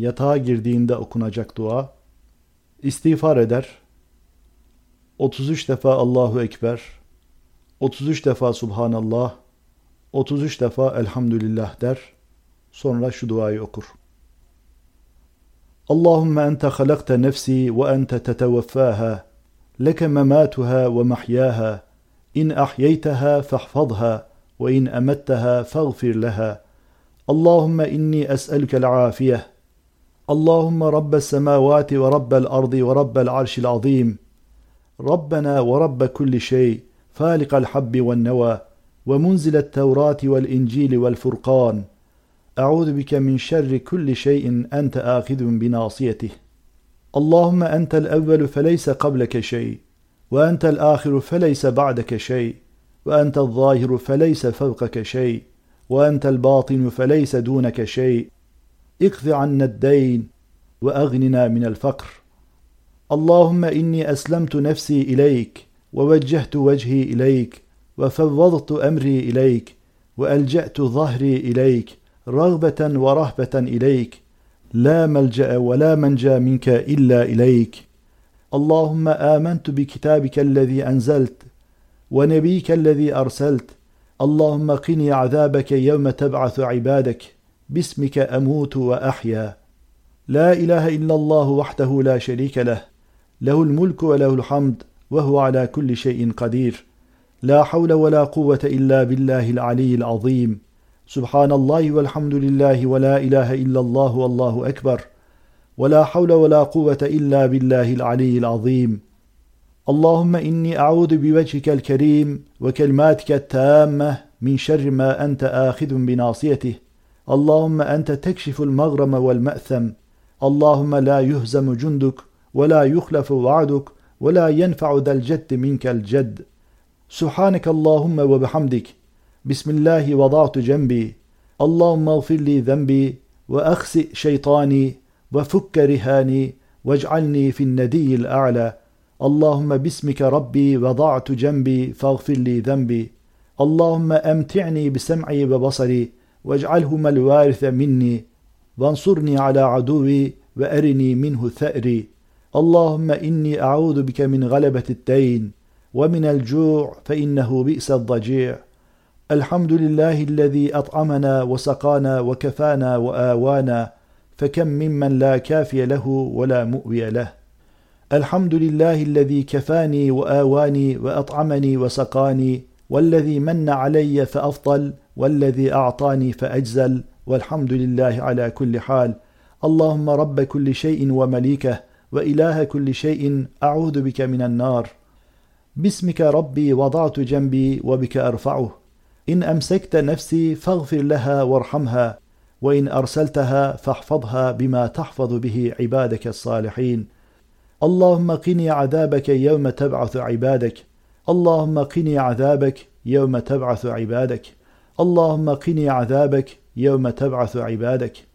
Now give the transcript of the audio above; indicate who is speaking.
Speaker 1: yatağa girdiğinde okunacak dua, istiğfar eder, 33 defa Allahu Ekber, 33 defa Subhanallah, 33 defa Elhamdülillah der, sonra şu duayı okur. Allahümme ente halakte nefsi ve ente teteveffâha, leke memâtuha ve mahyâha, in ahyeyteha fahfadha, ve in emetteha faghfir leha. Allahümme inni es'elükel afiyeh, اللهم رب السماوات ورب الأرض ورب العرش العظيم. ربنا ورب كل شيء فالق الحب والنوى ومنزل التوراة والإنجيل والفرقان. أعوذ بك من شر كل شيء أنت آخذ بناصيته. اللهم أنت الأول فليس قبلك شيء وأنت الآخر فليس بعدك شيء وأنت الظاهر فليس فوقك شيء وأنت الباطن فليس دونك شيء. اقض عنا الدين وأغننا من الفقر. اللهم إني أسلمت نفسي إليك ووجهت وجهي إليك وفوضت أمري إليك وألجأت ظهري إليك رغبة ورهبة إليك. لا ملجأ ولا منجا منك إلا إليك. اللهم آمنت بكتابك الذي أنزلت ونبيك الذي أرسلت. اللهم قني عذابك يوم تبعث عبادك. باسمك أموت وأحيا. لا إله إلا الله وحده لا شريك له. له الملك وله الحمد وهو على كل شيء قدير. لا حول ولا قوة إلا بالله العلي العظيم. سبحان الله والحمد لله ولا إله إلا الله والله أكبر. ولا حول ولا قوة إلا بالله العلي العظيم. اللهم إني أعوذ بوجهك الكريم وكلماتك التامة من شر ما أنت آخذ بناصيته. اللهم أنت تكشف المغرم والمأثم. اللهم لا يهزم جندك ولا يخلف وعدك ولا ينفع ذا الجد منك الجد. سبحانك اللهم وبحمدك. بسم الله وضعت جنبي. اللهم اغفر لي ذنبي وأخسئ شيطاني وفك رهاني واجعلني في الندي الأعلى. اللهم باسمك ربي وضعت جنبي فاغفر لي ذنبي. اللهم أمتعني بسمعي وبصري. واجعلهما الوارث مني وانصرني على عدوي وأرني منه ثأري اللهم إني أعوذ بك من غلبة الدين ومن الجوع فإنه بئس الضجيع. الحمد لله الذي أطعمنا وسقانا وكفانا وآوانا فكم ممن لا كافي له ولا مؤوي له. الحمد لله الذي كفاني وآواني وأطعمني وسقاني والذي من علي فأفضل والذي أعطاني فأجزل والحمد لله على كل حال. اللهم رب كل شيء ومليكه وإله كل شيء أعوذ بك من النار. باسمك ربي وضعت جنبي وبك أرفعه. إن أمسكت نفسي فاغفر لها وارحمها وإن أرسلتها فاحفظها بما تحفظ به عبادك الصالحين. اللهم قني عذابك يوم تبعث عبادك. اللهم قني عذابك يوم تبعث عبادك. اللهم قني عذابك يوم تبعث عبادك.